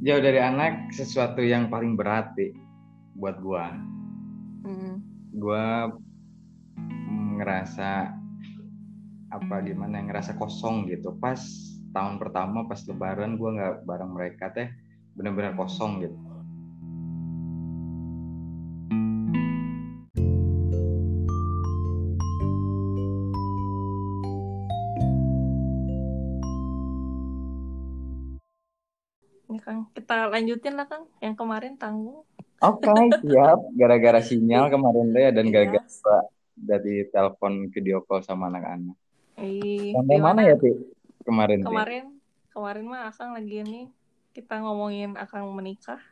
jauh dari anak sesuatu yang paling berat deh buat gua. Hmm. gua ngerasa apa gimana ngerasa kosong gitu. Pas tahun pertama pas lebaran gua nggak bareng mereka teh bener-bener kosong gitu kita lanjutin lah Kang. Yang kemarin tanggung. Oke, siap. Gara-gara sinyal kemarin deh dan Iya. gara-gara gua dari telepon video call sama anak-anak. Sampai mana gimana? ya, Ti? Kemarin, Ti? Kemarin, kemarin mah Akang lagi ini kita ngomongin Akang menikah.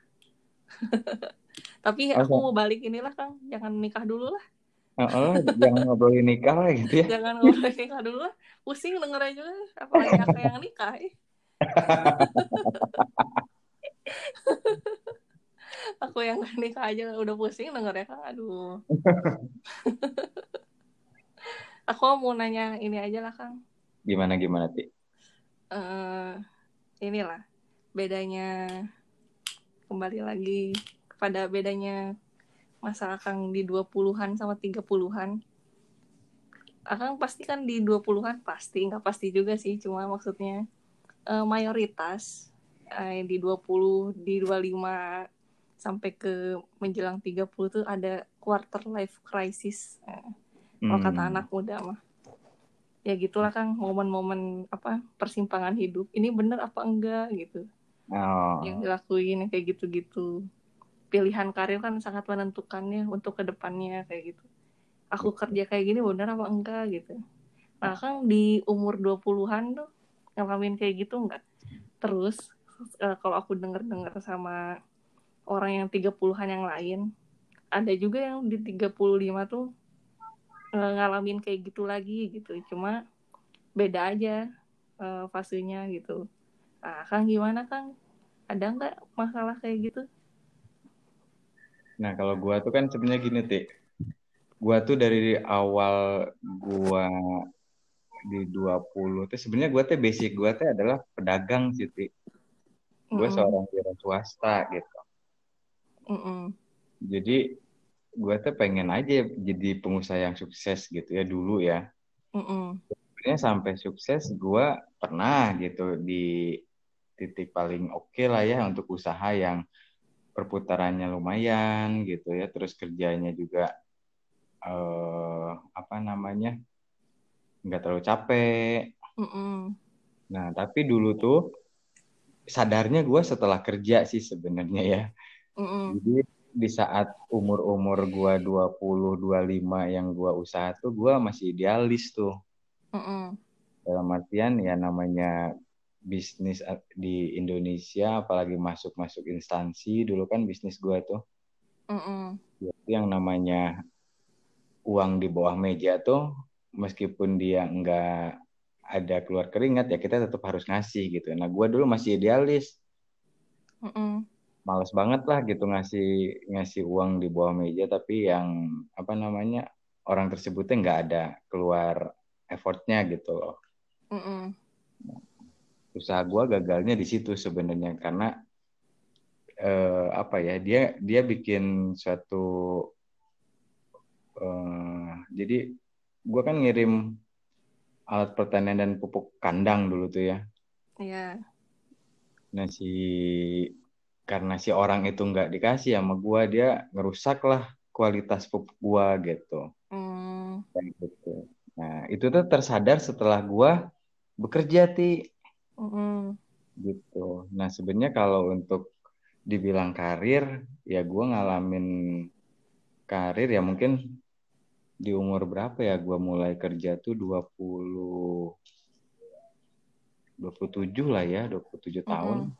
Tapi Oh, aku mau balik inilah Kang, jangan nikah dulu lah. Heeh, jangan ngobrolin nikah lah gitu ya. Jangan ngomongin nikah dulu lah. Pusing dengernya juga, apalagi aku yang nikah. eh. aku yang nikah aja udah pusing dengernya Kang. Aduh. aku mau nanya ini aja lah Kang. Gimana gimana, Ti? eh inilah bedanya kembali lagi kepada bedanya masa Akang di 20-an sama 30-an. Akang pasti kan di 20-an pasti, nggak pasti juga sih, cuma maksudnya eh, mayoritas eh, di 20, di 25 sampai ke menjelang 30 tuh ada quarter life crisis. Eh, kalau kata Hmm. anak muda mah. Ya gitulah kang momen-momen apa persimpangan hidup. Ini bener apa enggak gitu. Oh. yang dilakuin yang kayak gitu-gitu. Pilihan karir kan sangat menentukannya untuk ke depannya kayak gitu. Aku kerja kayak gini bener apa enggak gitu. Nah kang di umur 20-an tuh ngalamin kayak gitu enggak? Terus eh, kalau aku denger-dengar sama orang yang 30-an yang lain ada juga yang di 35 tuh eh, ngalamin kayak gitu lagi gitu cuma beda aja eh, fasenya gitu nah kang gimana kang ada nggak masalah kayak gitu Nah, kalau gua tuh kan sebenarnya gini, Ti. Gua tuh dari awal gua di 20 tuh sebenarnya gua tuh basic gua tuh adalah pedagang sih, Ti. Mm-mm, seorang wira swasta gitu. mm-mm, Jadi gua tuh pengen aja jadi pengusaha yang sukses gitu ya dulu ya. Sebenarnya sampai sukses gua pernah gitu di titik paling oke lah ya untuk usaha yang perputarannya lumayan gitu ya. Terus kerjanya juga eh apa namanya nggak terlalu capek. Mm-mm, nah tapi dulu tuh sadarnya gue setelah kerja sih sebenarnya ya. Mm-mm, jadi di saat umur-umur gue 20 25 yang gue usaha tuh gue masih idealis tuh. Mm-mm, dalam artian ya namanya bisnis di Indonesia apalagi masuk-masuk instansi dulu kan bisnis gue tuh. Itu yang namanya uang di bawah meja tuh meskipun dia nggak ada keluar keringat ya kita tetap harus ngasih gitu. Nah gue dulu masih idealis. Mm-mm, males banget lah gitu ngasih ngasih uang di bawah meja tapi yang apa namanya orang tersebutnya nggak ada keluar effortnya gitu loh. Mm-mm, usaha gue gagalnya di situ sebenarnya karena eh, apa ya dia dia bikin suatu eh, jadi gue kan ngirim alat pertanian dan pupuk kandang dulu tuh ya. Iya, nah si karena si orang itu nggak dikasih sama gue dia ngerusak lah kualitas pupuk gue gitu. Mm, Kayak gitu. Nah itu tuh tersadar setelah gue bekerja ti. Mm-mm, gitu. Nah sebenarnya kalau untuk dibilang karir, ya gue ngalamin karir ya mungkin di umur berapa ya gue mulai kerja tuh 20 27 lah ya, 27 tahun. mm-mm,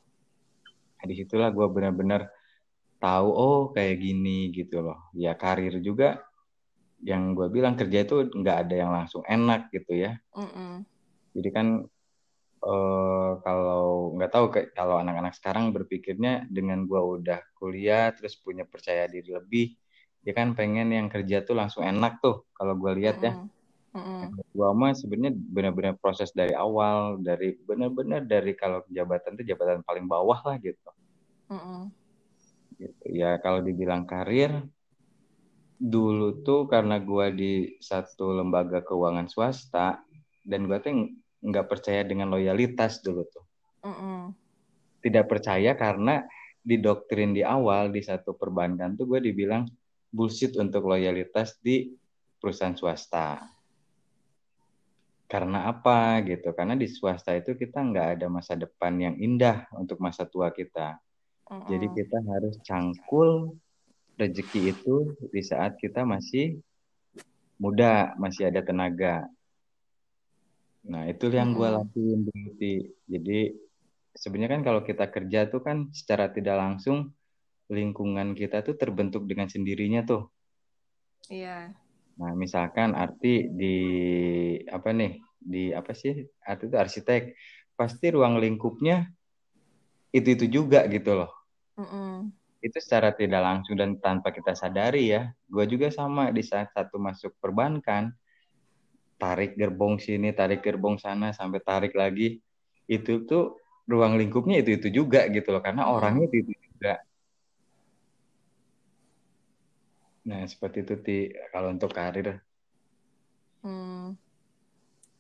Nah, di situlah gue benar-benar tahu oh kayak gini gitu loh. Ya karir juga yang gue bilang kerja itu nggak ada yang langsung enak gitu ya. mm-mm, Jadi kan eh, kalau nggak tahu kalau anak-anak sekarang berpikirnya dengan gua udah kuliah terus punya percaya diri lebih, dia kan pengen yang kerja tuh langsung enak tuh kalau gua lihat ya. Gua mah sebenarnya benar-benar proses dari awal, dari benar-benar dari kalau jabatan tuh jabatan paling bawah lah gitu. Mm-mm. gitu ya kalau dibilang karir dulu tuh karena gua di satu lembaga keuangan swasta dan gua tuh nggak percaya dengan loyalitas dulu tuh Mm-mm. tidak percaya karena didoktrin di awal di satu perbankan tuh gue dibilang bullshit untuk loyalitas di perusahaan swasta. Karena apa gitu? Karena di swasta itu kita nggak ada masa depan yang indah untuk masa tua kita. Jadi kita harus cangkul rezeki itu di saat kita masih muda, masih ada tenaga. Nah itu yang gue lakuin dulu, Ti. Jadi sebenarnya kan kalau kita kerja tuh kan secara tidak langsung lingkungan kita tuh terbentuk dengan sendirinya tuh. Iya. Nah, misalkan arti di apa nih? Di apa sih? Arti itu arsitek. Pasti ruang lingkupnya itu-itu juga gitu loh. Mm-mm. Itu secara tidak langsung dan tanpa kita sadari ya. Gue juga sama di saat satu masuk perbankan, tarik gerbong sini, tarik gerbong sana, sampai tarik lagi. Itu tuh ruang lingkupnya itu-itu juga gitu loh. Karena orangnya itu-itu juga. Nah, seperti itu Ti, kalau untuk karir. Hmm.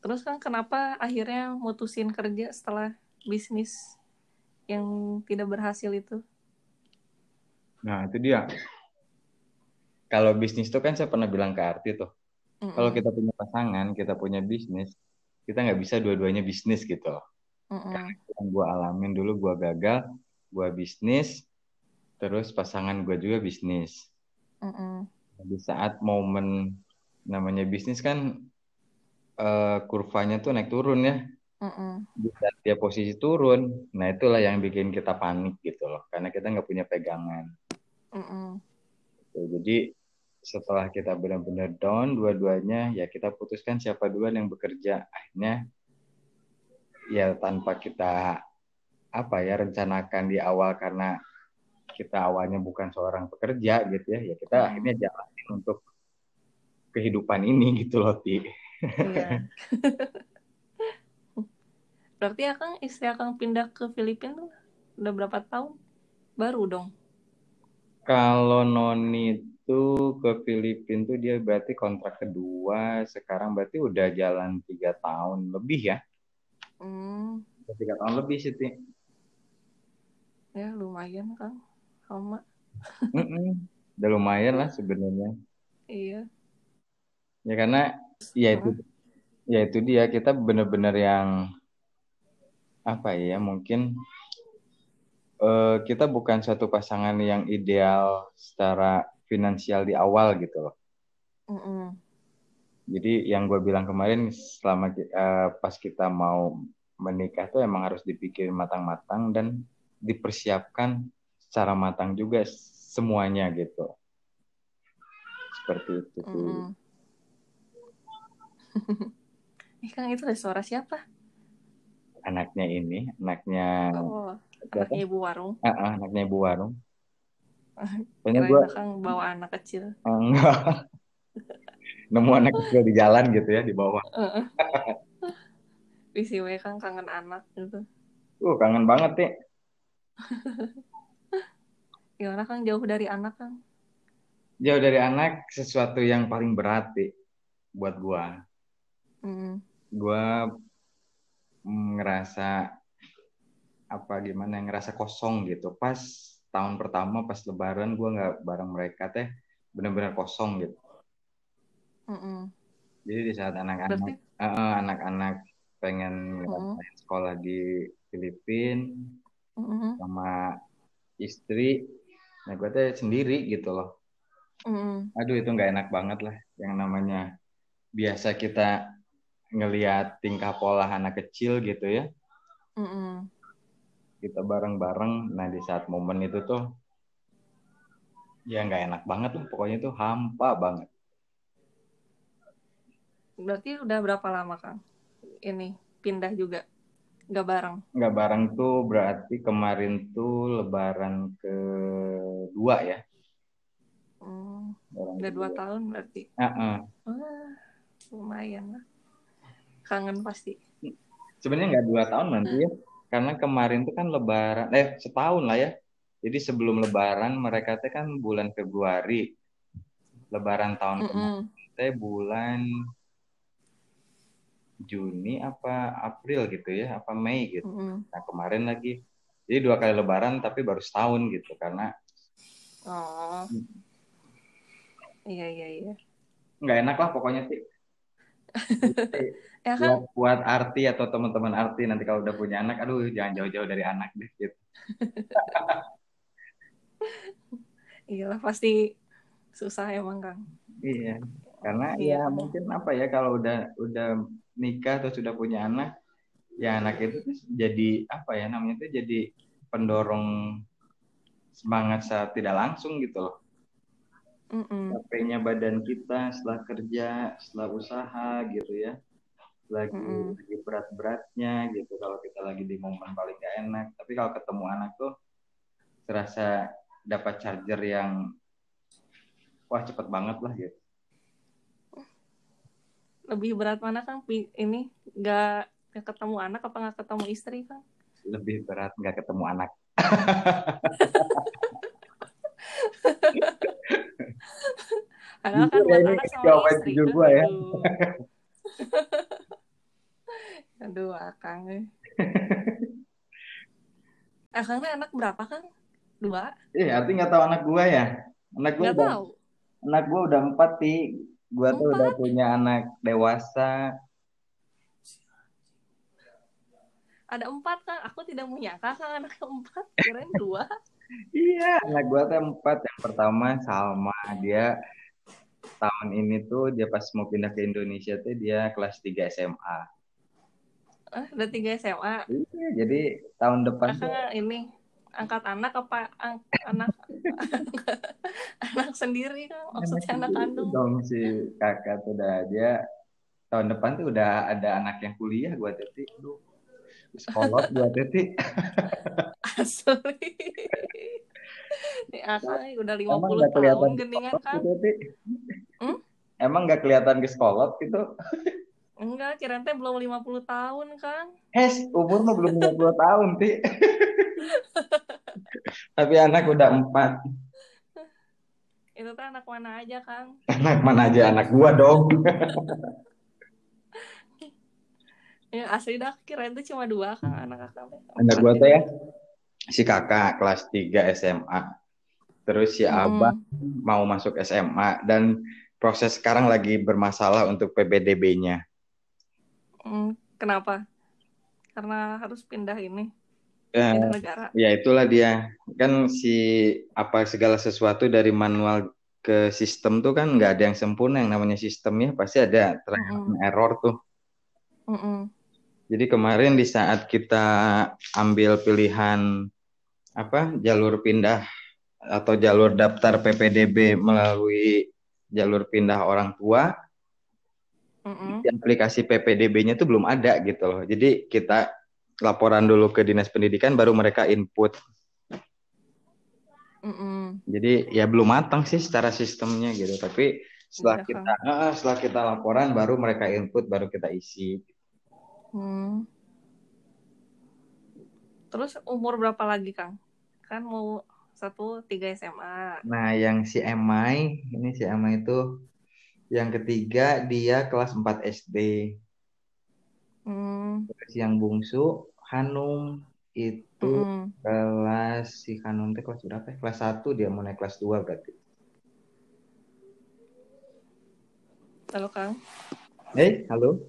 Terus kan kenapa akhirnya mutusin kerja setelah bisnis yang tidak berhasil itu? Nah, itu dia. Kalau bisnis tuh kan saya pernah bilang ke Arti tuh. Kalau Mm-mm. kita punya pasangan, kita punya bisnis, kita nggak bisa dua-duanya bisnis gitu loh. Yang gue alamin dulu, gue gagal, gue bisnis, terus pasangan gue juga bisnis. Mm-mm. Di saat momen namanya bisnis kan eh, kurvanya tuh naik turun ya. Mm-mm. Di saat dia posisi turun, nah itulah yang bikin kita panik gitu loh. Karena kita nggak punya pegangan. Mm-mm. Tuh, Jadi setelah kita benar-benar down dua-duanya, ya kita putuskan siapa duluan yang bekerja. Akhirnya ya tanpa kita apa ya rencanakan di awal karena kita awalnya bukan seorang pekerja gitu ya, ya kita Hmm. akhirnya jalanin untuk kehidupan ini gitu loh Ti. Iya. Berarti Akang istri Akang pindah ke Filipina tuh udah berapa tahun? Baru dong. Kalau Noni itu ke Filipina tuh dia berarti kontrak kedua, sekarang berarti udah jalan tiga tahun lebih ya, Hmm. Tiga tahun lebih sih Ti. Ya lumayan Kang. Sama. Mm-mm. Udah lumayan lah sebenarnya. Iya. Ya karena ya itu ya itu dia kita benar-benar yang apa ya mungkin eh, kita bukan satu pasangan yang ideal secara finansial di awal gitu loh. Mm-mm. Jadi yang gue bilang kemarin selama eh, pas kita mau menikah tuh emang harus dipikirin matang-matang dan dipersiapkan secara matang juga semuanya gitu. Seperti itu. Mm-mm. eh Kang itu ada suara siapa? Anaknya ini, anaknya Oh, anaknya ibu warung. Ah, ah, anaknya ibu warung. Kayaknya gue Kirain Akang bawa anak kecil. enggak nemu anak kecil di jalan gitu ya di bawah. PCW kan kangen anak gitu. Uh, kangen banget nih. Gimana Kang jauh dari anak Kang? Jauh dari anak sesuatu yang paling berat nih buat gua. Mm. Gua mm, ngerasa apa gimana ngerasa kosong gitu. Pas tahun pertama pas lebaran gua nggak bareng mereka teh bener-bener kosong gitu. Mm-mm. Jadi di saat anak-anak Berarti eh, anak-anak pengen Mm-mm. ngerasain sekolah di Filipina Mm-mm. sama istri, nah gue tuh sendiri gitu loh. Mm-mm. Aduh itu nggak enak banget lah, yang namanya biasa kita ngelihat tingkah pola anak kecil gitu ya, Mm-mm. kita bareng-bareng, nah di saat momen itu tuh ya nggak enak banget lah, pokoknya tuh hampa banget. Berarti udah berapa lama Kang? Ini pindah juga, nggak bareng. Nggak bareng tuh berarti kemarin tuh lebaran kedua ya. Hmm, udah dua tahun berarti. Ah, ah. Wah, lumayan lah. Kangen pasti. Sebenarnya nggak dua tahun nanti ya, karena kemarin tuh kan lebaran, eh setahun lah ya. Jadi sebelum Lebaran mereka teh kan bulan Februari. Lebaran tahun Mm-mm. kemarin teh bulan Juni apa April gitu ya, apa Mei gitu. Mm-mm. Nah kemarin lagi, jadi dua kali Lebaran tapi baru setahun gitu karena Oh. Iya iya iya. nggak enak lah pokoknya sih. Ya kan? buat buat arti atau teman-teman arti nanti kalau udah punya anak, aduh jangan jauh-jauh dari anak deh gitu. Iyalah pasti susah emang Kang. Iya, karena Iya. ya mungkin apa ya kalau udah udah nikah atau sudah punya anak, ya anak itu tuh jadi apa ya namanya itu jadi pendorong semangat saat tidak langsung gitu loh. Mm-mm. Capeknya badan kita setelah kerja, setelah usaha gitu ya. Lagi, Mm-mm. lagi berat-beratnya gitu kalau kita lagi di momen paling gak enak. Tapi kalau ketemu anak tuh terasa dapat charger yang wah cepet banget lah gitu. Lebih berat mana Kang? Pi- Ini nggak nggak ketemu anak apa nggak ketemu istri Kang? Lebih berat nggak ketemu anak. Padahal kan buat ini anak sama jawaban istri kan. gua ya. Aduh. Akang. eh. Akang teh anak berapa Kang? Dua? Eh, arti nggak tahu anak gua ya. Anak Nggak udah, tahu. anak gua udah empat sih. Gua tuh udah punya anak dewasa. Ada empat Kang. Aku tidak menyangka Kang anak keempat. Kirain dua. Iya, anak gua tuh empat. Yang pertama Salma, dia tahun ini tuh dia pas mau pindah ke Indonesia tuh dia kelas 3 SMA. Ah, ada tiga SMA. Iya, jadi tahun depan tuh ini angkat anak apa ang- anak anak sendiri Kang? Maksudnya anak kandung. dong si kakak tuh udah dia tahun depan tuh udah ada anak yang kuliah gua teti. Aduh, sekolah gua teti. Asli. Nih Akang udah 50 Emang nggak tahun geningan sekolot Kang. gitu, Ti? Hmm? Emang nggak kelihatan ke sekolot gitu? Enggak, kirain teh belum 50 tahun Kang. Hes, umur mah belum 50 tahun, Ti. Tapi anak udah empat. Itu tuh anak mana aja Kang? Anak mana aja anak gua dong. Ya asli dah kirain tuh cuma dua Kang anak teh. Anak gua tuh ya si kakak kelas 3 SMA. Terus si abah Mm-mm. mau masuk SMA dan proses sekarang lagi bermasalah untuk PBDB-nya. Mm, kenapa? Karena harus pindah ini, Eh, negara. ya itulah dia. Kan si apa segala sesuatu dari manual ke sistem tuh kan nggak ada yang sempurna yang namanya sistemnya pasti ada trial and error tuh. Mm-mm. Jadi kemarin di saat kita ambil pilihan apa jalur pindah atau jalur daftar PPDB melalui jalur pindah orang tua, Mm-mm. di aplikasi PPDB-nya itu belum ada gitu loh. Jadi kita laporan dulu ke dinas pendidikan baru mereka input. Mm-mm. Jadi ya belum matang sih secara sistemnya gitu. Tapi setelah Iya, kita ah, setelah kita laporan baru mereka input baru kita isi. Hmm. Terus umur berapa lagi Kang? Kan mau satu tiga SMA. Nah, yang si Emai, ini si Emai itu yang ketiga dia kelas 4 SD. Terus yang bungsu Hanum itu Mm-mm. kelas si Hanum itu kelas berapa ya? Kelas 1 dia mau naik kelas 2 berarti. Halo Kang, Hei, halo.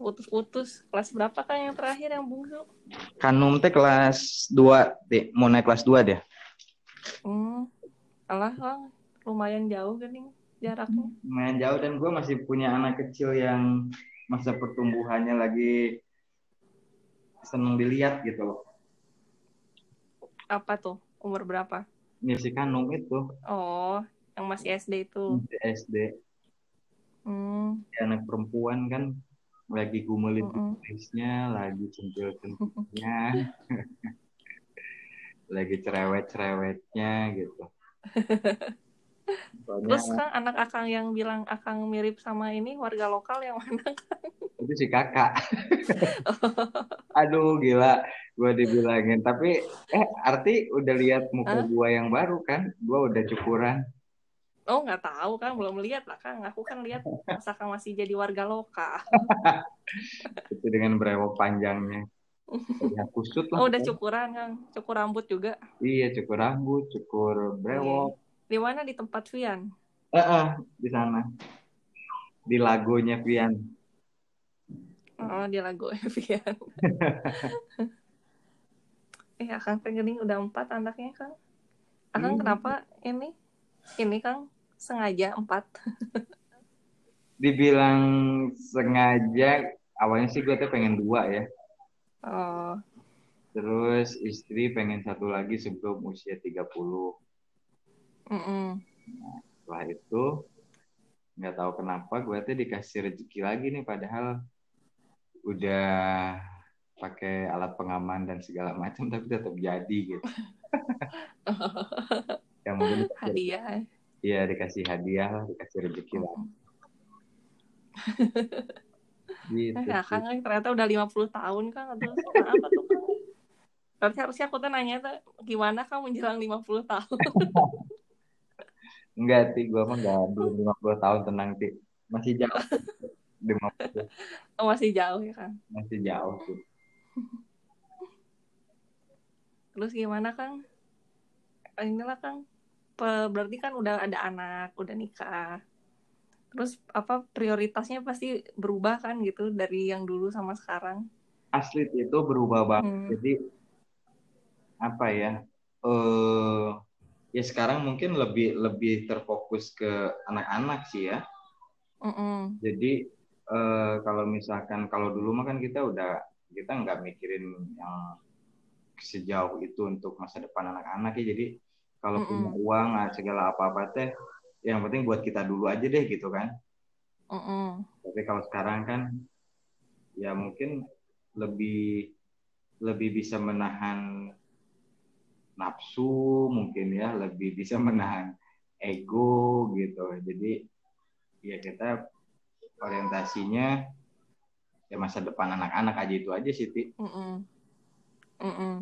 putus-putus. Kelas berapa Kang yang terakhir yang bungsu? Hanum teh kelas 2, Di. mau naik kelas 2 dia. Hmm. Alah Kang, lumayan jauh gening jaraknya. Main jauh dan gue masih punya anak kecil yang masa pertumbuhannya lagi seneng dilihat gitu loh. Apa tuh? Umur berapa? Ini si Hanum itu Oh, yang masih SD itu. masih SD. Hmm. Anak perempuan kan lagi gumelin Mm-mm. guysnya, lagi centil-centilnya, lagi cerewet-cerewetnya gitu. Soalnya Terus Kang, anak Akang yang bilang Akang mirip sama ini warga lokal yang mana? itu si kakak. Aduh gila, gue dibilangin. Tapi eh arti udah lihat muka Hah? gue yang baru kan? Gue udah cukuran. Oh nggak tahu kan? Belum lihat lah kan aku kan lihat masa Kang masih jadi warga lokal. itu dengan brewok panjangnya. Ya kusut lah Oh udah cukuran Kang, cukur rambut juga. iya cukur rambut cukur brewok Di mana di tempat Vian? eh eh, di sana di lagonya Pian Oh di lagu Vian. eh Akang Tenggening udah empat anaknya Kang. Akang Hmm. kenapa ini? Ini Kang sengaja empat. dibilang sengaja awalnya sih gue tuh pengen dua ya Oh, terus istri pengen satu lagi sebelum usia 30 mm-mm. setelah itu nggak tahu kenapa gue tuh dikasih rezeki lagi nih padahal udah pakai alat pengaman dan segala macam tapi tetap jadi gitu yang mungkin hadiah. iya dikasih hadiah lah dikasih rezeki lah gitu Eh, sih. Akang kan ternyata udah 50 tahun Kang. Aduh, kenapa tuh Kang? Harusnya aku tuh nanya tuh gimana Kang menjelang 50 tahun? enggak sih gue mah nggak belum 50 tahun tenang sih masih jauh 50 Oh, masih jauh ya Kang. masih jauh sih Terus gimana Kang? Inilah Kang. Berarti kan udah ada anak, udah nikah. Terus apa prioritasnya pasti berubah kan gitu dari yang dulu sama sekarang. asli itu berubah banget Hmm. jadi apa ya eh ya sekarang mungkin lebih lebih terfokus ke anak-anak sih ya Mm-mm. jadi eh, kalau misalkan kalau dulu mah kan kita udah kita nggak mikirin yang sejauh itu untuk masa depan anak-anak ya jadi kalau Mm-mm. punya uang ah, segala apa-apa teh yang penting buat kita dulu aja deh gitu kan Mm-mm. tapi kalau sekarang kan ya mungkin lebih lebih bisa menahan nafsu mungkin ya lebih bisa menahan ego gitu jadi ya kita orientasinya ya masa depan anak-anak aja itu aja sih Ti. Mm-mm. Mm-mm.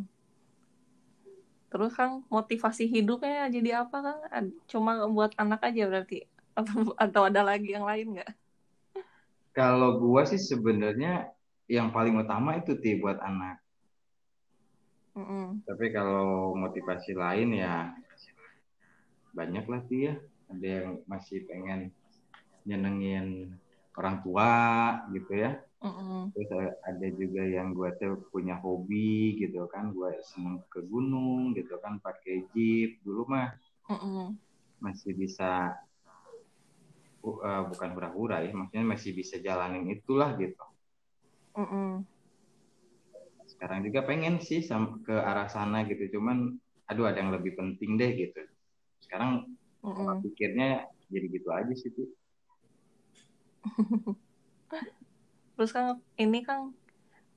Terus Kang motivasi hidupnya jadi apa Kang? Cuma buat anak aja berarti atau, atau ada lagi yang lain nggak? kalau gua sih sebenarnya yang paling utama itu Ti buat anak Mm-mm. tapi kalau motivasi lain ya banyak lah Ti ya ada yang masih pengen nyenengin orang tua gitu ya Mm-mm. terus ada juga yang gue tuh punya hobi gitu kan gue seneng ke gunung gitu kan pakai jeep dulu mah Mm-mm. masih bisa uh, bukan hura-hura ya maksudnya masih bisa jalanin itulah gitu Mm-mm. Sekarang juga pengen sih ke arah sana gitu cuman aduh ada yang lebih penting deh gitu sekarang pola Mm-mm. pikirnya jadi gitu aja sih tuh Terus Kang ini Kang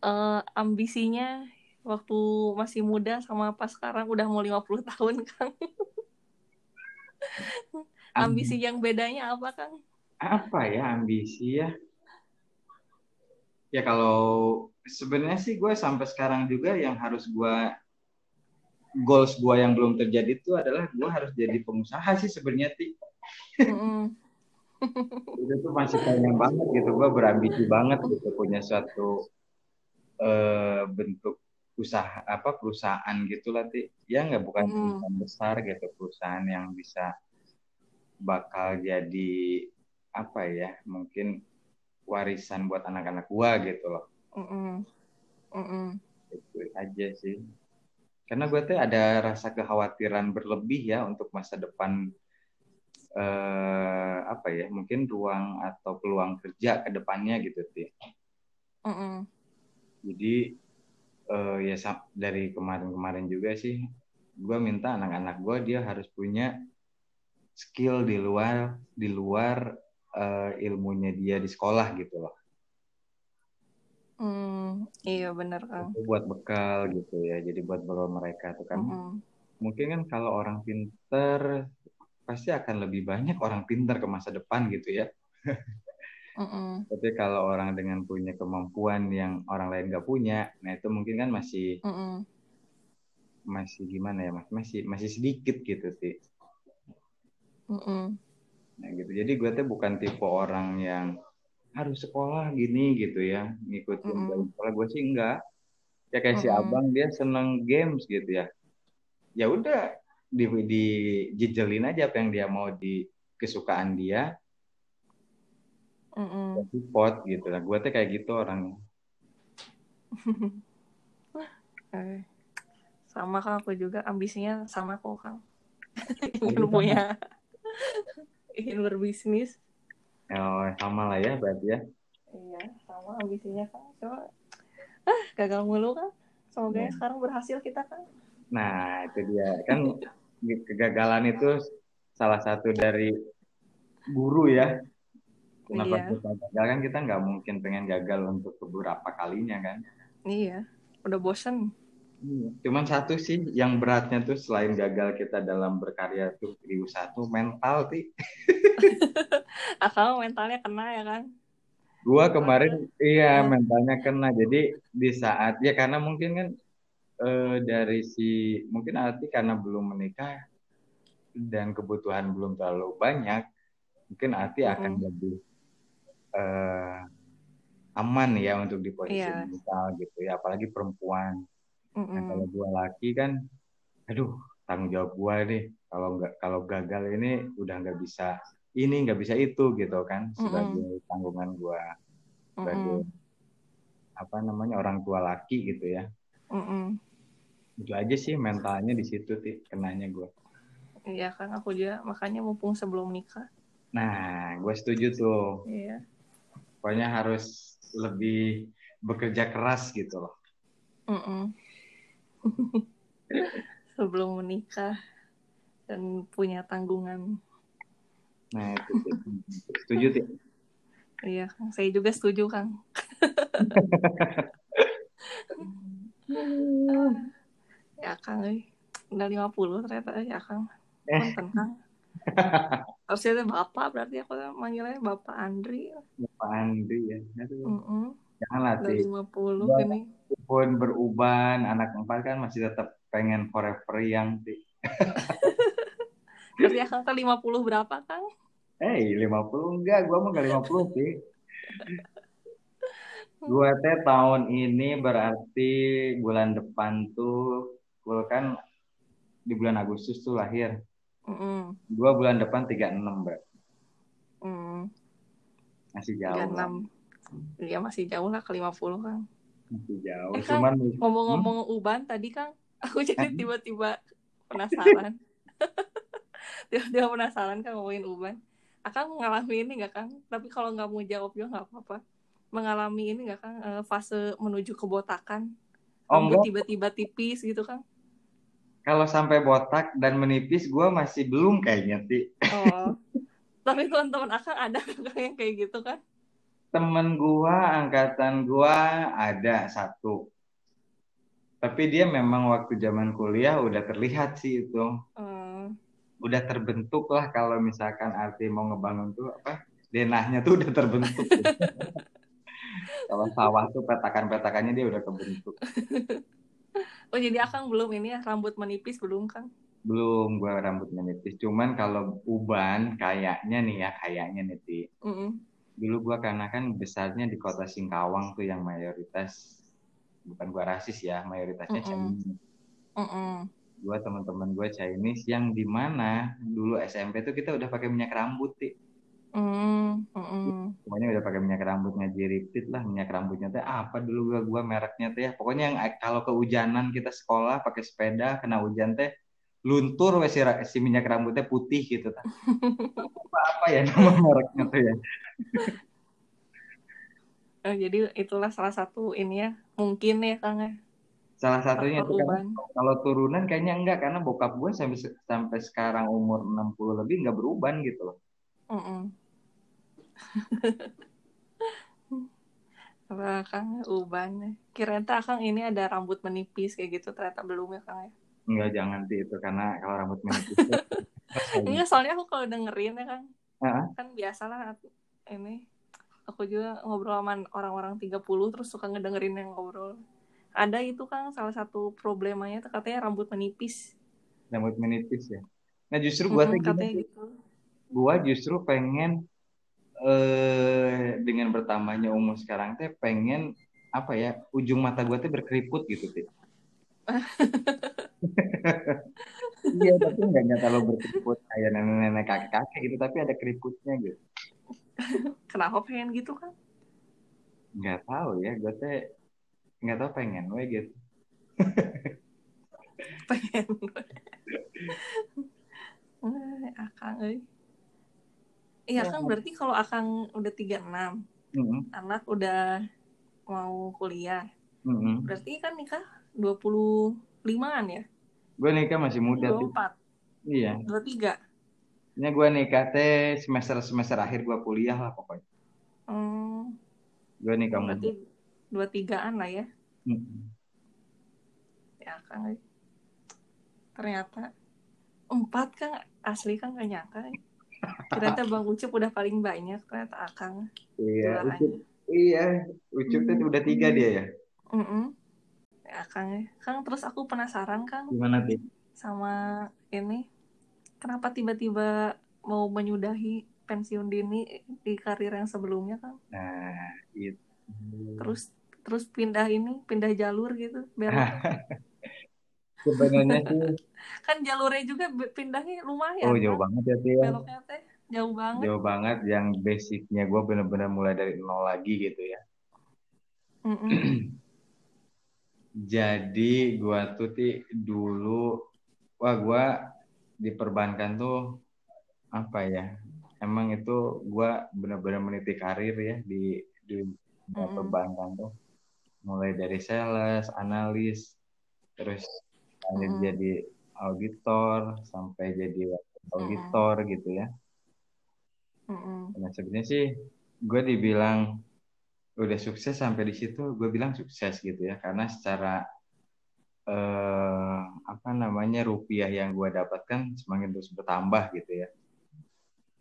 eh, ambisinya waktu masih muda sama pas sekarang udah mau 50 tahun Kang. Ambisi yang bedanya apa Kang? apa ya ambisi ya ya kalau sebenarnya sih gue sampai sekarang juga yang harus gue goals gue yang belum terjadi itu adalah gue harus jadi pengusaha sih sebenarnya ti. Itu tuh masih pengen banget gitu gue berambisi banget gitu punya suatu eh, bentuk usaha apa perusahaan gitu lah ti. Ya nggak bukan Mm. perusahaan besar gitu perusahaan yang bisa bakal jadi apa ya mungkin warisan buat anak-anak gua gitu loh Mm-mm. Mm-mm. itu aja sih karena gue tuh ada rasa kekhawatiran berlebih ya untuk masa depan eh, apa ya mungkin ruang atau peluang kerja ke depannya gitu sih Mm-mm. jadi eh, ya dari kemarin-kemarin juga sih gue minta anak-anak gue dia harus punya skill di luar di luar eh, ilmunya dia di sekolah gitu loh Mm, iya bener Kang. itu buat bekal gitu ya jadi buat bekal mereka tuh kan Mm-mm. mungkin kan kalau orang pinter pasti akan lebih banyak orang pinter ke masa depan gitu ya Mm-mm. Tapi kalau orang dengan punya kemampuan yang orang lain nggak punya, nah itu mungkin kan masih Mm-mm. masih gimana ya mas? Masih masih sedikit gitu sih. Mm-mm. Nah gitu. Jadi gue tuh bukan tipe orang yang harus sekolah gini gitu ya, ngikutin Mm-mm. jam sekolah gue sih enggak. Ya kayak si Mm-mm. abang dia seneng games gitu ya. Ya udah di dijejelin aja apa yang dia mau di kesukaan dia, Mm-mm. ya support gitu lah. Gue tuh kayak gitu orangnya. Eh, Sama kan aku juga ambisinya sama kok Kang. Ingin sama. punya ingin berbisnis. Oh, sama lah ya berarti ya. Iya, sama ambisinya Kang. Cuma ah, gagal mulu kan. Semoga Iya. sekarang berhasil kita kan. Nah, itu dia. Kan kegagalan itu salah satu dari guru ya. Kenapa Iya. kita gagal kan kita nggak mungkin pengen gagal untuk beberapa kalinya kan. Iya, udah bosen. Cuman satu sih yang beratnya tuh selain gagal kita dalam berkarya tuh di usaha tuh mental sih. Akal mentalnya kena ya kan. Gua kemarin iya Iya. mentalnya kena. Jadi di saat ya karena mungkin kan eh, dari si mungkin arti karena belum menikah dan kebutuhan belum terlalu banyak, mungkin arti akan Mm-mm. lebih eh, aman ya untuk di posisi Iya. mental gitu ya, apalagi perempuan. Nah Mm-mm. kalau gua laki kan, aduh tanggung jawab gua nih. Kalau nggak kalau gagal ini udah nggak bisa ini nggak bisa itu gitu kan sebagai tanggungan gua sebagai Mm-mm. apa namanya orang tua laki gitu ya. Mm-mm. Itu aja sih mentalnya di situ sih kenanya gua. Iya kan aku juga makanya mumpung sebelum nikah. Nah, gue setuju tuh. Iya. Pokoknya harus lebih bekerja keras gitu loh. Mm-mm. sebelum menikah dan punya tanggungan. Nah, itu sih. Setuju sih. Iya, Kang. Saya juga setuju, Kang. ya, Kang. eh. Udah 50 ternyata ya, Kang. Eh. Punten, Kang. Harusnya itu Bapak, berarti aku manggilnya Bapak Andri. Pak Andri ya. Aduh, Mm-mm. Janganlah Udah sih. 50 Gua- ini. Walaupun beruban, anak empat kan masih tetap pengen forever young sih. Ya, Kang, kan 50 berapa, Kang? Eh, 50 enggak, gua mau enggak 50 sih. Gua teh tahun ini berarti bulan depan tuh gua kan di bulan Agustus tuh lahir. Mm-mm. Gua bulan depan 36, Mbak. Mm. Masih jauh. lah. 36. Iya, masih jauh lah ke 50, Kang. Masih jauh. Eh, Kang, Cuman Ngomong-ngomong uban tadi Kang, aku jadi tiba-tiba penasaran. tiba-tiba penasaran Kang ngomongin uban. Akang mengalami ini nggak Kang? Tapi kalau nggak mau jawab juga nggak apa-apa. Mengalami ini nggak Kang eh, fase menuju kebotakan? Oh, Rambut tiba-tiba tipis gitu Kang? kalau sampai botak dan menipis gua masih belum kayaknya sih. Oh. Tapi teman-teman Akang ada Kang yang kayak gitu kan? Temen gua, angkatan gua ada satu. Tapi dia memang waktu zaman kuliah udah terlihat sih itu. Eh, Udah terbentuk lah kalau misalkan arti mau ngebangun tuh apa? Denahnya tuh udah terbentuk. kalau sawah tuh petakan-petakannya dia udah kebentuk. Oh jadi Akang belum ini ya rambut menipis belum Kang? Belum gua rambut menipis. Cuman kalau uban kayaknya nih ya, kayaknya nih Ti. Mm-mm. Gua karena kan besarnya di kota Singkawang tuh yang mayoritas bukan gua rasis ya, mayoritasnya Mm-mm. Chinese. Mm-mm. Gua teman-teman gua Chinese yang di mana dulu SMP tuh kita udah pakai minyak rambut Ti. Mm, mm-mm. Semuanya udah pakai minyak rambut ngaji repeat lah minyak rambutnya teh apa dulu gua gua mereknya teh ya. Pokoknya yang kalau kehujanan kita sekolah pakai sepeda kena hujan teh luntur wes si, minyak rambutnya putih gitu apa, apa ya nama mereknya tuh ya. Oh, jadi itulah salah satu ini ya mungkin ya Kang ya Salah satunya itu kan kalau turunan kayaknya enggak karena bokap gue sampai sampai sekarang umur 60 lebih enggak beruban gitu loh. Mm-mm. Apa Kang uban ya. Kirain teh Kang ini ada rambut menipis kayak gitu ternyata belum ya Kang ya. Enggak jangan sih itu karena kalau rambut menipis. Enggak soalnya aku kalau dengerin ya Kang Heeh. kan biasalah ini aku juga ngobrol sama orang-orang 30 terus suka ngedengerin yang ngobrol. Ada itu kan salah satu problemanya tuh katanya rambut menipis. Rambut menipis ya? Nah justru gua gini, gitu. Gua justru pengen eh dengan bertambahnya umur sekarang teh pengen apa ya ujung mata gua tuh berkeriput gitu teh iya tapi nggak nggak terlalu berkeriput kayak nenek-nenek kakek-kakek gitu tapi ada keriputnya gitu kenapa pengen gitu kan? Nggak tahu ya gue teh nggak tahu pengen we gitu. Pengen Eh, akang eh. Iya Ya. kan berarti kalau akang udah 36 Mm-mm, anak udah mau kuliah mm-mm. berarti kan nikah 25an ya? Gue nikah masih muda tuh 24 iya. 23 ini gue nikah teh semester semester akhir gue kuliah lah pokoknya hmm, gue nikah berarti 23an lah ya Mm-mm. ya kan eh. ternyata empat kan asli kan gak nyangka eh. ternyata bang Ucup udah paling banyak ternyata akang iya ucup iya ucup teh udah tiga dia ya Mm-mm. ya kang eh. kang terus aku penasaran kang gimana sih sama ini kenapa tiba-tiba mau menyudahi pensiun dini di karir yang sebelumnya kang? Nah itu terus terus pindah ini pindah jalur gitu belok sebenarnya sih kan jalurnya juga pindahnya lumayan oh jauh kan? banget ya sih ya? Beloknya teh jauh banget. Jauh banget yang basicnya gue bener-bener mulai dari nol lagi gitu ya. Jadi gue tuh ti dulu wah gue di perbankan tuh apa ya emang itu gue bener-bener meniti karir ya di di Mm-mm. perbankan tuh mulai dari sales analis terus Mm-mm. jadi auditor sampai jadi auditor gitu ya Mm-mm. Nah sebenarnya sih gue dibilang udah sukses sampai di situ, gue bilang sukses gitu ya, karena secara eh, apa namanya rupiah yang gue dapatkan semakin terus bertambah gitu ya.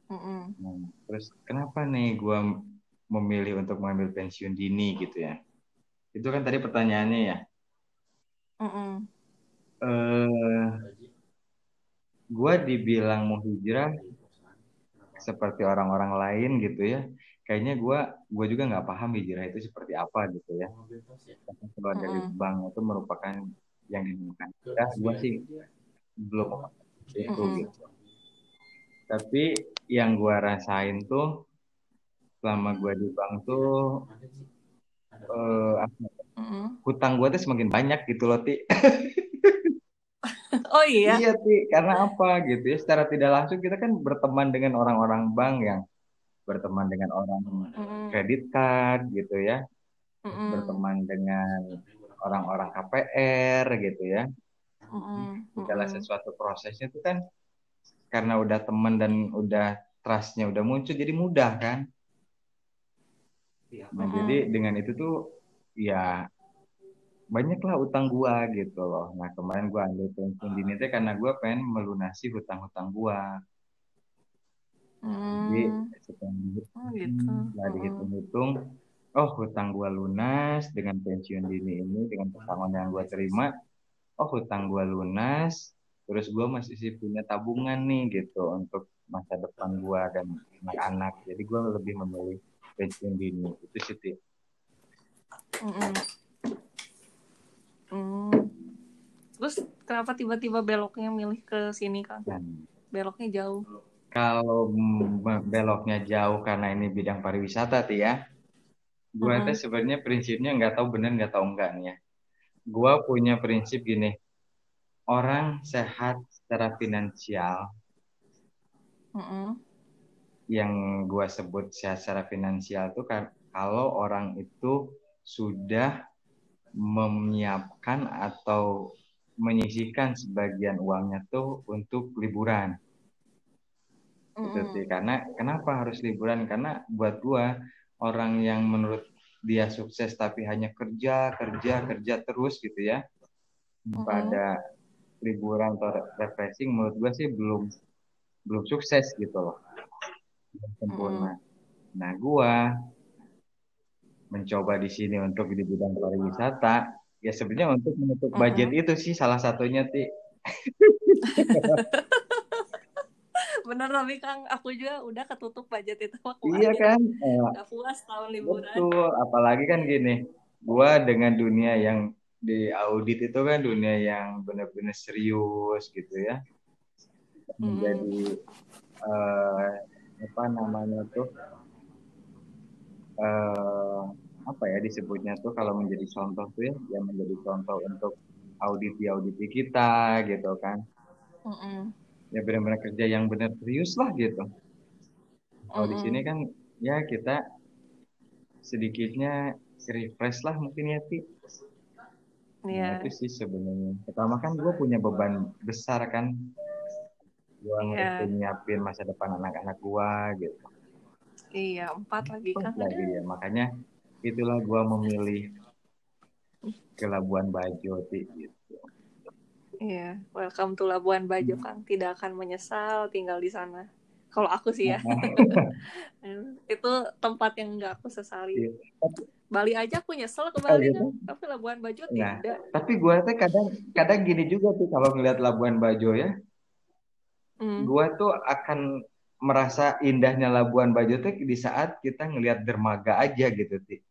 Mm-mm. Nah, terus kenapa nih gue memilih untuk mengambil pensiun dini gitu ya? Itu kan tadi pertanyaannya ya. Mm-mm. Eh, gue dibilang mau hijrah seperti orang-orang lain gitu ya. Kayaknya gue gue juga nggak paham hijrah itu seperti apa gitu ya. Keluar dari bank itu merupakan yang dinamakan hijrah. Gue sih belum itu Mm-mm. gitu. Tapi yang gue rasain tuh selama gue di bank tuh eh, apa, Mm-mm. hutang gue tuh semakin banyak gitu loh ti. oh iya Iya ti, karena apa gitu ya? Secara tidak langsung kita kan berteman dengan orang-orang bank yang berteman dengan orang Mm-mm. kredit card gitu ya, Mm-mm. berteman dengan orang-orang KPR gitu ya. Mm-mm. Segala sesuatu prosesnya itu kan karena udah teman dan udah trustnya udah muncul jadi mudah kan. Nah Mm-mm. jadi dengan itu tuh ya banyaklah utang gua gitu loh. Nah kemarin gua ambil pensiun dini teh karena gua pengen melunasi hutang-hutang gua. Jadi Hmm. setelah dihitung, Oh gitu. Mm-mm. dihitung-hitung, oh hutang gua lunas dengan pensiun dini ini dengan pesangon yang gua terima, oh hutang gua lunas, terus gua masih sih punya tabungan nih gitu untuk masa depan gua dan anak-anak. Jadi gua lebih memilih pensiun dini itu sih Ti. Mm-mm. Hmm. Terus kenapa tiba-tiba beloknya milih ke sini kan? Dan Beloknya jauh. kalau mm, beloknya jauh karena ini bidang pariwisata Ti ya, gua Mm-mm. teh sebenarnya prinsipnya nggak tahu benar nggak tahu enggak nih ya. Gua punya prinsip gini, orang sehat secara finansial Mm-mm. yang gua sebut sehat secara finansial itu kan kalau orang itu sudah menyiapkan atau menyisihkan sebagian uangnya tuh untuk liburan Mm-mm. sih karena kenapa harus liburan karena buat gua orang yang menurut dia sukses tapi hanya kerja kerja kerja terus gitu ya. Mm-mm. pada liburan atau refreshing menurut gua sih belum belum sukses gitu loh. Sempurna. Nah gua mencoba di sini untuk di bidang pariwisata. Ya sebenarnya untuk menutup budget itu sih salah satunya ti bener tapi kang aku juga udah ketutup budget itu aku iya kan? Eh, Gak puas tahun liburan. betul. Apalagi kan gini gua dengan dunia yang di audit itu kan dunia yang benar-benar serius gitu ya. Menjadi eh, apa namanya tuh eh, apa ya disebutnya tuh kalau menjadi contoh tuh ya yang menjadi contoh untuk auditi auditi kita gitu kan. Mm-mm. Ya benar-benar kerja yang benar serius lah gitu kalau di Mm-mm. sini kan ya kita sedikitnya refresh lah mungkin ya Ti Iya. Nah, itu sih sebenarnya pertama kan gue punya beban besar kan gue Iya. mesti nyiapin masa depan anak-anak gue gitu Iya, empat lagi kan. lagi ya makanya itulah gue memilih ke Labuan Bajo Ti gitu Iya, welcome to Labuan Bajo, Kang. Tidak akan menyesal tinggal di sana. Kalau aku sih ya. itu tempat yang nggak aku sesali. Iya. Bali aja aku nyesel ke Bali gitu? kan, tapi Labuan Bajo Nah. tidak. tapi gue tuh kadang kadang gini juga tuh kalau ngeliat Labuan Bajo ya Hmm. gue tuh akan merasa indahnya Labuan Bajo tuh di saat kita ngelihat dermaga aja gitu Ti.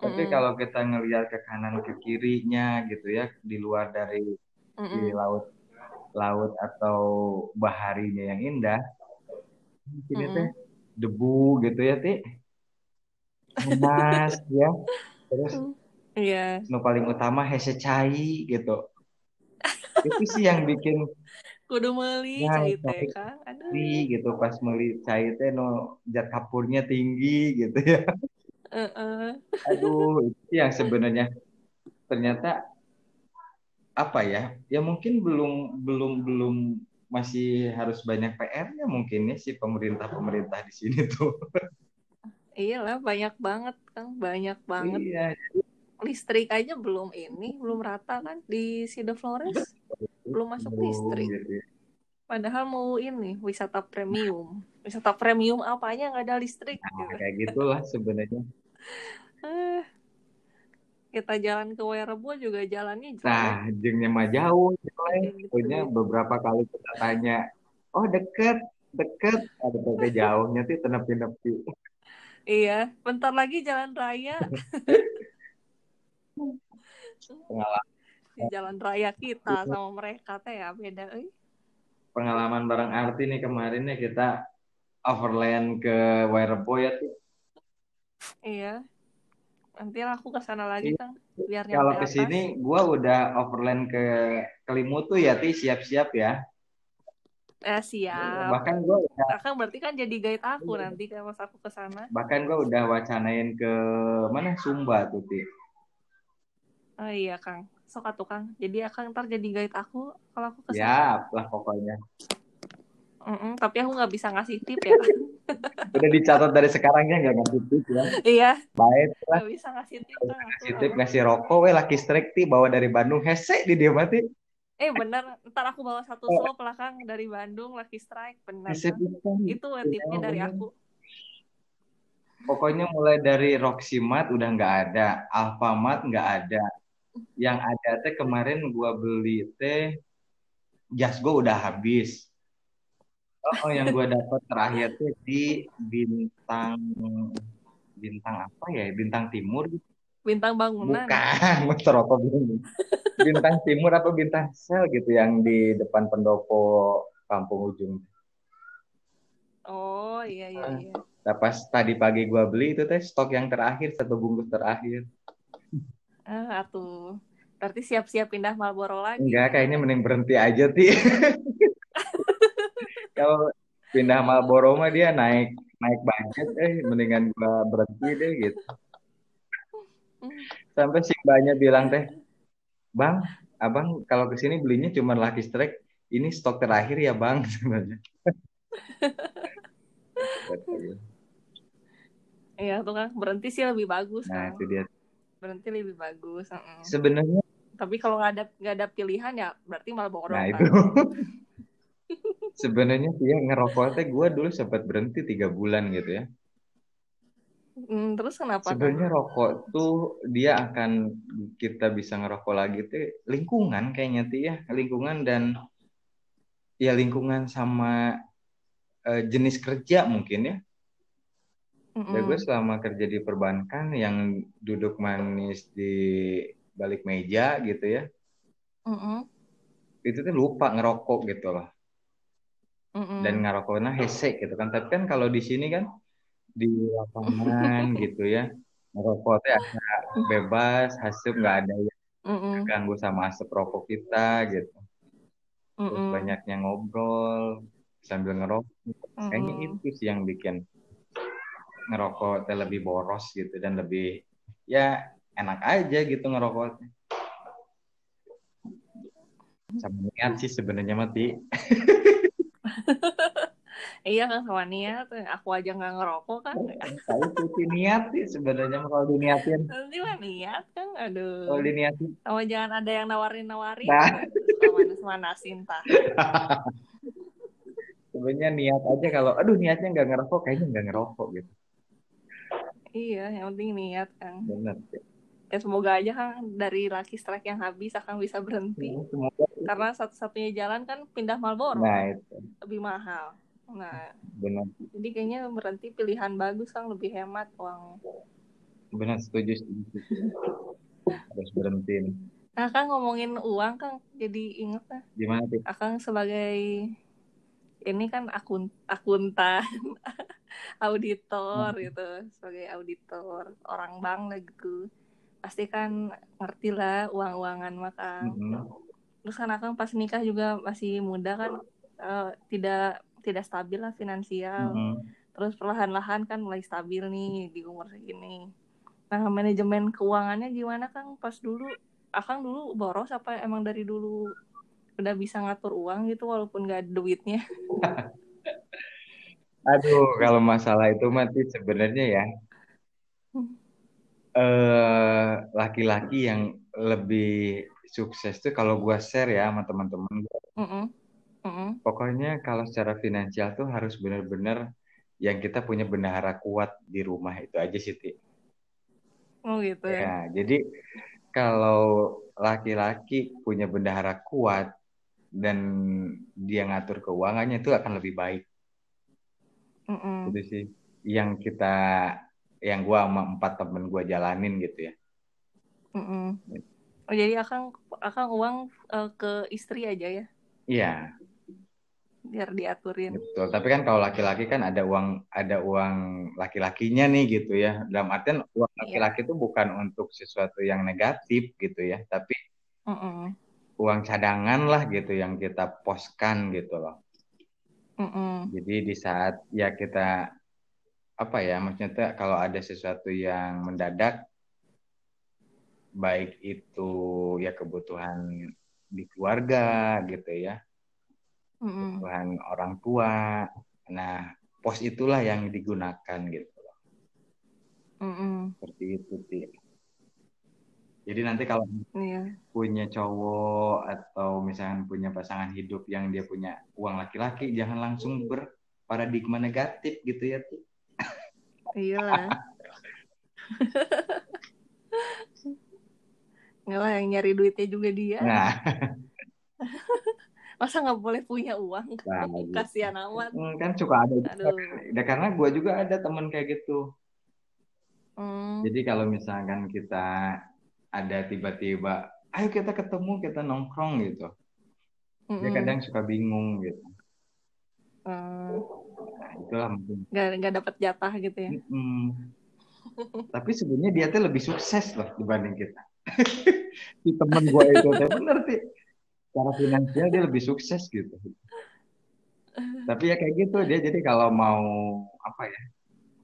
Tapi Mm-mm. kalau kita ngelihat ke kanan ke kirinya gitu ya di luar dari di Mm-mm. laut laut atau baharinya yang indah ini Mm-mm. teh debu gitu ya Ti. Panas ya. Terus Iya, nu paling utama hese cai gitu. Itu sih yang bikin kudu meuli Ya, cai teh, Kang. Aduh. gitu pas meli cai teh no zat kapurnya tinggi gitu ya. Heeh. Aduh, itu yang sebenarnya ternyata apa ya? Ya mungkin belum belum belum masih harus banyak PR-nya mungkin ya si pemerintah-pemerintah di sini tuh. Iyalah, banyak banget, Kang. Banyak banget. Iya, Listrik aja belum ini, belum rata kan di Sida Flores. Belum masuk belum listrik. gitu. Padahal mau ini wisata premium. Wisata premium apanya nggak ada listrik. Nah, gitu. kayak gitulah sebenarnya. Eh, kita jalan ke Werebo juga jalannya jauh. Nah, jengnya mah jauh, jelek. Gitu. Pokoknya beberapa kali kita tanya, oh deket, deket, ada tapi jauhnya tuh tenepi-nepi. Iya, bentar lagi jalan raya. Pengalaman, jalan raya kita sama mereka teh ya beda. euy. pengalaman bareng arti nih kemarin nih kita overland ke Wairebo ya tuh. Iya. Nanti aku ke sana lagi, Iya. Kang. Biar Kalau ke sini gua udah overland ke Kelimutu ya ti siap-siap ya. Eh, siap. Bahkan gua udah Akang berarti kan jadi guide aku nanti kalau pas aku ke sana. bahkan gua udah wacanain ke mana Sumba tuh ti. Oh iya, Kang. Sok atuh, Kang. Jadi Akang ntar jadi guide aku kalau aku ke sana. Siap lah pokoknya. Mm-mm, tapi aku nggak bisa ngasih tip ya. Udah dicatat dari sekarangnya nggak ngasih tip ya. iya, Baik lah. nggak bisa ngasih tip. Aku. Ngasih tip ngasih rokok, weh laki strike ti bawa dari Bandung hese di dia mati. Eh, bener. Ntar aku bawa satu slop lah, Kang. Dari Bandung, Lucky Strike. Bener, Hese. Itu eh, tipnya dari aku. Pokoknya mulai dari Roxy Mart udah nggak ada, Alfamart nggak ada. Yang ada teh kemarin gua beli teh jas gua udah habis. Oh, yang gua dapat terakhir teh di bintang bintang apa ya? Bintang Timur. Bintang bangunan. Bukan, apa bingung. Bintang Timur apa bintang sel gitu yang di depan pendopo kampung ujung. Oh, iya, iya, iya. Nah, pas tadi pagi gua beli itu teh stok yang terakhir satu bungkus terakhir. Ah, atuh. Berarti siap-siap pindah Marlboro lagi. Enggak, kayaknya mending berhenti aja ti. Kalau pindah Marlboro mah dia naik naik budget, eh mendingan gua berhenti deh gitu. Hmm. Sampai si mbaknya bilang teh, bang, abang kalau ke sini belinya cuma Lucky Strike, ini stok terakhir ya bang sebenarnya. Iya, tuh, Kang. Berhenti sih lebih bagus, Nah Kang. itu dia. Berhenti lebih bagus. Sebenarnya, Tapi kalau nggak ada nggak ada pilihan ya berarti Marlboro nah kan. itu. Sebenarnya dia ngerokok teh gue dulu sempat berhenti tiga bulan gitu ya. Hmm, terus kenapa? Sebenarnya rokok tuh dia akan kita bisa ngerokok lagi tuh lingkungan kayaknya tuh ya lingkungan dan ya lingkungan sama uh, jenis kerja mungkin ya. Mm -mm. Ya gue selama kerja di perbankan yang duduk manis di balik meja gitu ya. Mm -mm. Itu tuh lupa ngerokok gitu loh. Mm -mm. Dan ngerokoknya hesek gitu kan. Tapi kan kalau di sini kan di lapangan gitu ya. Ngerokok tuh agak bebas, hasil nggak ada yang mm -mm. ganggu sama asap rokok kita gitu. Terus mm -mm. banyaknya ngobrol sambil ngerokok. Mm -mm. Kayaknya itu sih yang bikin ngerokok lebih boros gitu dan lebih ya enak aja gitu ngerokok sama niat sih sebenarnya mati iya kan sama niat. Aku aja nggak ngerokok kan. Tahu sih niat sih sebenarnya kalau diniatin. Nanti mah niat kan aduh. Kalau diniatin. Sama jangan ada yang nawarin nawarin nah. manas manasin tak sebenarnya niat aja kalau aduh niatnya nggak ngerokok kayaknya nggak ngerokok gitu. Iya yang penting niat kan. Benar ya semoga aja kan dari laki strike yang habis akan bisa berhenti. Ya, semoga. Karena satu-satunya jalan kan pindah Marlboro nah, itu. lebih mahal. Nah benar. jadi kayaknya berhenti pilihan bagus kan lebih hemat uang. Benar setuju, setuju. harus berhenti. Nah kan ngomongin uang kan jadi inget lah gimana sih akan sebagai ini kan akun akuntan auditor hmm. gitu sebagai auditor orang bank lah gitu. Pasti kan ngerti lah uang-uangan maka mm-hmm. Terus kan akang pas nikah juga masih muda kan uh, tidak tidak stabil lah finansial. Mm-hmm. terus perlahan-lahan kan mulai stabil nih di umur segini. Nah manajemen keuangannya gimana kang? Pas dulu akang dulu boros apa emang dari dulu udah bisa ngatur uang gitu walaupun gak ada duitnya? Aduh kalau masalah itu mati sebenarnya ya. Hmm. Eh laki-laki yang lebih sukses tuh kalau gue share ya sama teman-teman mm -mm. mm -mm. pokoknya kalau secara finansial tuh harus benar-benar yang kita punya bendahara kuat di rumah itu aja sih Ti. Oh gitu ya. ya jadi kalau laki-laki punya bendahara kuat dan dia ngatur keuangannya itu akan lebih baik. Mm -mm. Itu sih yang kita yang gue sama empat temen gue jalanin gitu ya. Mm -mm. Oh jadi akang akang uang uh, ke istri aja ya? Iya. Biar diaturin. Betul. Tapi kan kalau laki-laki kan ada uang ada uang laki-lakinya nih gitu ya. Dalam artian uang iya. laki-laki itu bukan untuk sesuatu yang negatif gitu ya, tapi mm -mm. uang cadangan lah gitu yang kita poskan gitu loh. Mm -mm. Jadi di saat ya kita apa ya maksudnya kalau ada sesuatu yang mendadak baik itu ya kebutuhan di keluarga gitu ya mm -hmm. kebutuhan orang tua nah pos itulah yang digunakan gitu loh mm -hmm. seperti itu sih jadi nanti kalau yeah. punya cowok atau misalnya punya pasangan hidup yang dia punya uang laki-laki jangan langsung berparadigma negatif gitu ya tuh Iyalah. Enggak lah yang nyari duitnya juga dia. Nah. Masa nggak boleh punya uang? Nah, gitu. Kasihan amat. Hmm, kan suka ada. Aduh. Ya, karena gue juga ada teman kayak gitu. Hmm. Jadi kalau misalkan kita ada tiba-tiba, ayo kita ketemu, kita nongkrong gitu. Mm. Dia kadang suka bingung gitu. Hmm itulah mungkin nggak nggak dapat jatah gitu ya hmm. tapi sebenarnya dia tuh lebih sukses loh dibanding kita si temen gue itu bener sih. Cara finansial dia lebih sukses gitu. Tapi ya kayak gitu dia jadi kalau mau apa ya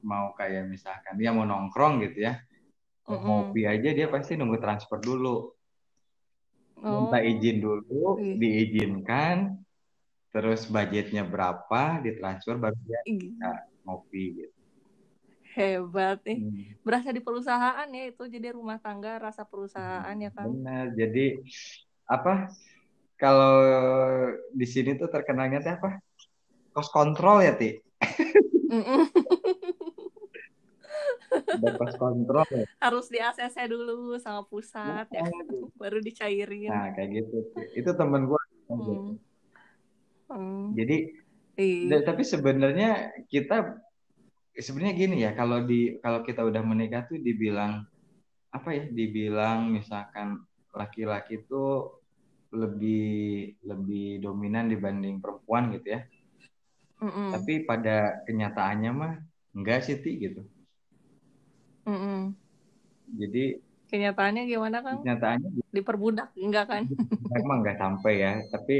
mau kayak misalkan dia mau nongkrong gitu ya mm -hmm. ngopi aja dia pasti nunggu transfer dulu. Oh. minta izin dulu diizinkan terus budgetnya berapa ditransfer baru dia bisa ngopi gitu hebat nih hmm. berasa di perusahaan ya itu jadi rumah tangga rasa perusahaan ya kan benar jadi apa kalau di sini tuh terkenalnya tuh apa cost control ya ti bebas kontrol ya. harus di ACC dulu sama pusat ya kan? baru dicairin nah kayak gitu itu temen gue Hmm. Hmm. jadi Iya. da- tapi sebenarnya kita sebenarnya gini ya kalau di kalau kita udah menikah tuh dibilang apa ya dibilang misalkan laki-laki itu lebih lebih dominan dibanding perempuan gitu ya. Mm-mm. tapi pada kenyataannya mah enggak sih Ti, gitu. Mm-mm. jadi kenyataannya gimana kang? kenyataannya diperbudak enggak kan? Memang nggak sampai ya. Tapi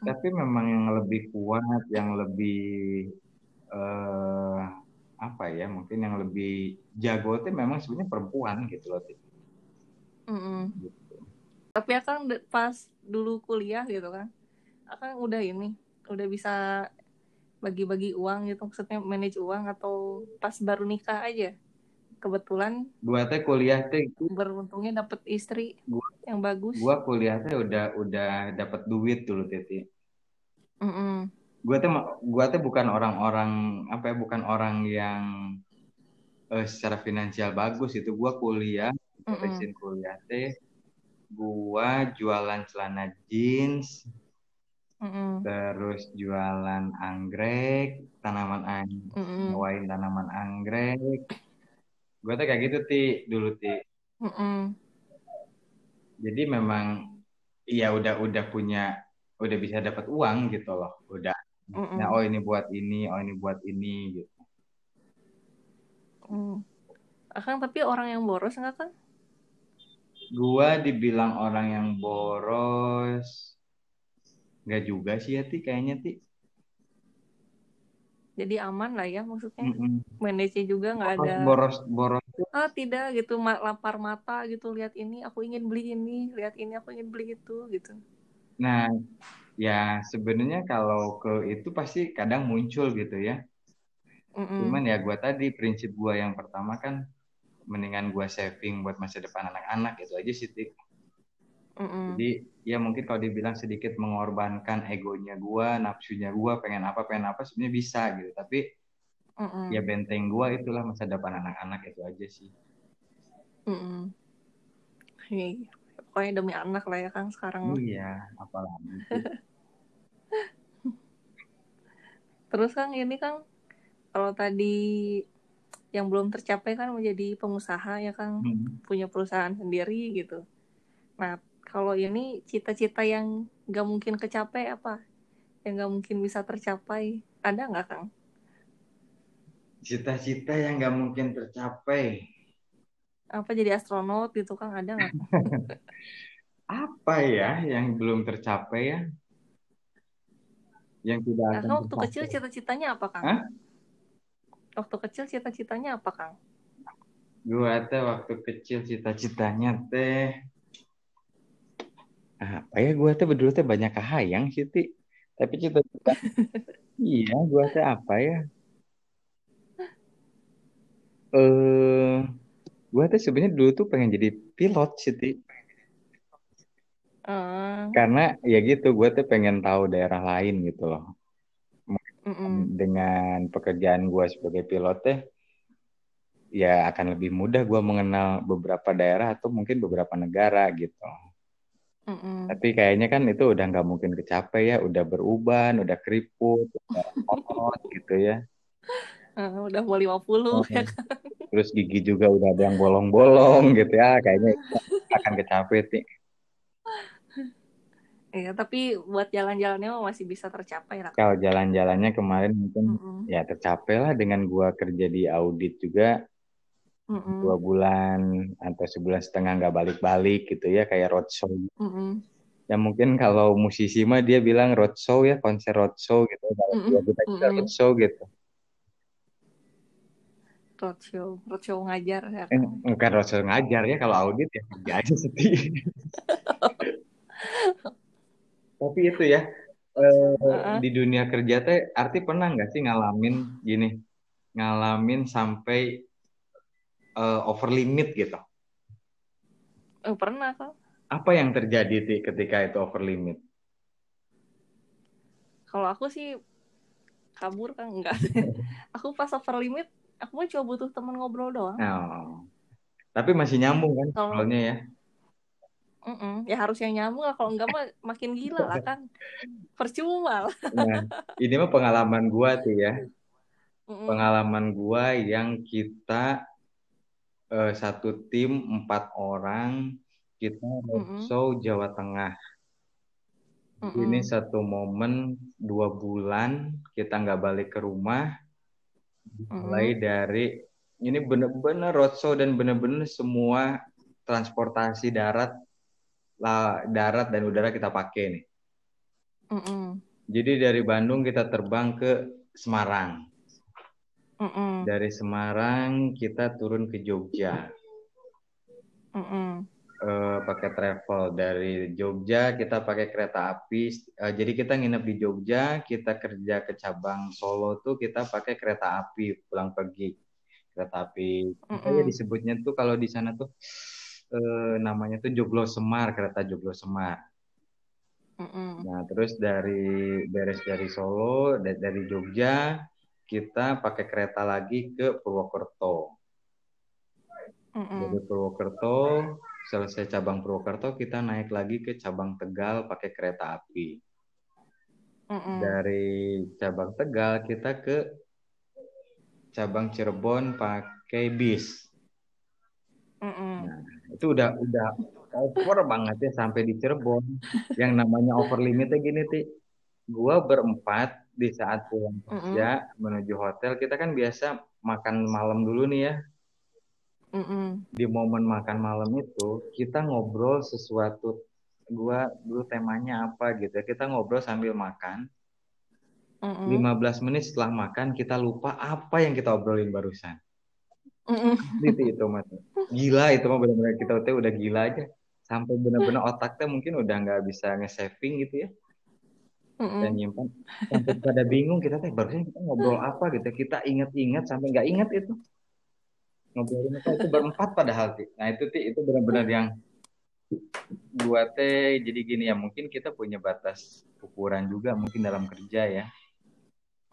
tapi memang yang lebih kuat yang lebih eh apa ya mungkin yang lebih jago itu memang sebenarnya perempuan gitu loh Ti. Mm-mm. Gitu. tapi akang pas dulu kuliah gitu kan akang udah ini udah bisa bagi-bagi uang gitu maksudnya manage uang atau pas baru nikah aja kebetulan gua teh kuliah teh itu beruntungnya dapet istri Gua- yang bagus gua kuliah teh udah udah dapat duit dulu Titi Mm-mm. Gua teh gua teh bukan orang-orang apa ya bukan orang yang eh, secara finansial bagus itu gua kuliah terusin kuliah teh gua jualan celana jeans Mm-mm. terus jualan anggrek tanaman anggrek Mm-mm. ngewain tanaman anggrek gua teh kayak gitu ti dulu ti Mm-mm. jadi memang iya udah udah punya udah bisa dapat uang gitu loh udah Mm-mm. nah oh ini buat ini oh ini buat ini gitu Mm. Akang tapi orang yang boros enggak kan? gua dibilang orang yang boros nggak juga sih ya ti kayaknya ti Jadi aman lah ya maksudnya. Mm-mm. Manage juga nggak ada. boros boros Ah tidak gitu ma- lapar mata gitu lihat ini aku ingin beli ini lihat ini aku ingin beli itu gitu. nah ya sebenarnya kalau ke itu pasti kadang muncul gitu ya Mm-mm. cuman ya gua tadi prinsip gua yang pertama kan mendingan gua saving buat masa depan anak-anak itu aja sih Ti. Mm-mm. Jadi ya mungkin kalau dibilang sedikit mengorbankan egonya gua, nafsunya gua, pengen apa pengen apa sebenarnya bisa gitu. Tapi Mm-mm. ya benteng gua itulah masa depan anak-anak itu aja sih. Mm-mm. Iya. Pokoknya demi anak lah ya Kang sekarang. Iya, apalagi. Terus Kang ini Kang kalau tadi yang belum tercapai kan menjadi pengusaha ya Kang Hmm. punya perusahaan sendiri gitu. Nah kalau ini cita-cita yang nggak mungkin kecapai apa? Yang nggak mungkin bisa tercapai ada nggak Kang? Cita-cita yang nggak mungkin tercapai. Apa jadi astronot gitu Kang ada nggak? Apa ya yang belum tercapai ya? Yang tidak Nah, akan waktu kecil cita-citanya apa Kang? Hah? Waktu kecil cita-citanya apa Kang? Gua teh waktu kecil cita-citanya teh apa ya gua teh berdua teh banyak kahayang sih Ti. Tapi cita-cita iya gua teh apa ya? Eh gua teh sebenarnya dulu tuh pengen jadi pilot sih Karena ya gitu gua tuh pengen tahu daerah lain gitu loh. mm-mm. Dengan pekerjaan gua sebagai pilot teh ya akan lebih mudah gua mengenal beberapa daerah atau mungkin beberapa negara gitu. Mm-mm. Tapi kayaknya kan itu udah nggak mungkin kecapai ya, udah beruban, udah keriput, udah otot gitu ya. Eh, udah mau 50 ya kan? Terus gigi juga udah ada yang bolong-bolong gitu ya, kayaknya akan kecapai sih. Iya, tapi buat jalan-jalannya masih bisa tercapai lah. Kalau jalan-jalannya kemarin mungkin Mm-mm. ya tercapai lah dengan gua kerja di audit juga Mm-mm. dua bulan atau sebulan setengah nggak balik-balik gitu ya kayak roadshow. Mm-mm. Ya mungkin kalau musisi mah dia bilang roadshow ya konser roadshow gitu. Kalau Mm-mm. gua kita kita Mm-mm. roadshow gitu. Roadshow, roadshow ngajar ya Eh, kan? bukan roadshow ngajar ya kalau audit ya kerja aja sih. Tapi itu ya eh, Heeh. di dunia kerja teh arti pernah nggak sih ngalamin gini ngalamin sampai eh, over limit gitu. Eh, pernah kok. Apa yang terjadi Ti, ketika itu over limit? Kalau aku sih kabur kan enggak. aku pas over limit aku cuma butuh teman ngobrol doang oh. tapi masih nyambung kan soalnya ya Mm-mm. ya harus yang nyambung lah kalau enggak mah makin gila lah kan percuma lah. Nah ini mah pengalaman gua tuh ya. Mm-mm. pengalaman gua yang kita eh, satu tim empat orang kita roadshow Jawa Tengah. Mm-mm. ini satu momen dua bulan kita nggak balik ke rumah. Mulai dari ini bener-bener roadshow dan bener-bener semua transportasi darat darat dan udara kita pakai nih. Mm-mm. jadi dari Bandung kita terbang ke Semarang. Mm-mm. dari Semarang kita turun ke Jogja. Mm-mm. eh, pakai travel. Dari Jogja kita pakai kereta api. Eh, jadi kita nginep di Jogja kita kerja ke cabang Solo tuh kita pakai kereta api pulang pergi. Kereta api. Apa ya disebutnya tuh kalau di sana tuh eh, namanya tuh Joglo Semar kereta Joglo Semar Mm-mm. nah terus dari beres dari Solo da- dari Jogja kita pakai kereta lagi ke Purwokerto Mm-mm. dari Purwokerto selesai cabang Purwokerto kita naik lagi ke cabang Tegal pakai kereta api Mm-mm. dari cabang Tegal kita ke cabang Cirebon pakai bis Mm-mm. itu udah udah over banget ya sampai di Cirebon. Yang namanya over limitnya gini ti. Gua berempat di saat pulang kerja menuju hotel kita kan biasa makan malam dulu nih ya. Mm-mm. di momen makan malam itu kita ngobrol sesuatu gua dulu temanya apa gitu ya. Kita ngobrol sambil makan. Mm-mm. 15 menit setelah makan kita lupa apa yang kita obrolin barusan Mm-mm. itu itu mas gila itu mah benar-benar kita tuh udah gila aja sampai benar-benar otaknya mungkin udah nggak bisa nge-saving gitu ya Mm-mm. dan nyimpan sampai pada bingung kita teh barusan kita ngobrol apa gitu kita inget-inget sampai nggak inget itu ngobrolin apa itu berempat padahal Ti. nah itu Ti, itu benar-benar yang buat teh jadi gini ya mungkin kita punya batas ukuran juga mungkin dalam kerja ya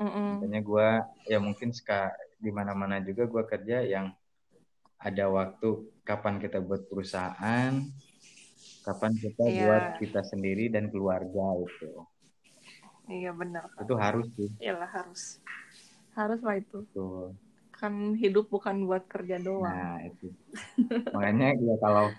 Mm-mm. makanya gue ya mungkin ska di mana-mana juga gue kerja yang ada waktu kapan kita buat perusahaan kapan kita Iya. buat kita sendiri dan keluarga itu Iya benar. itu harus sih Iyalah harus. Harus lah itu. tuh Kan hidup bukan buat kerja doang. nah itu makanya ya kalau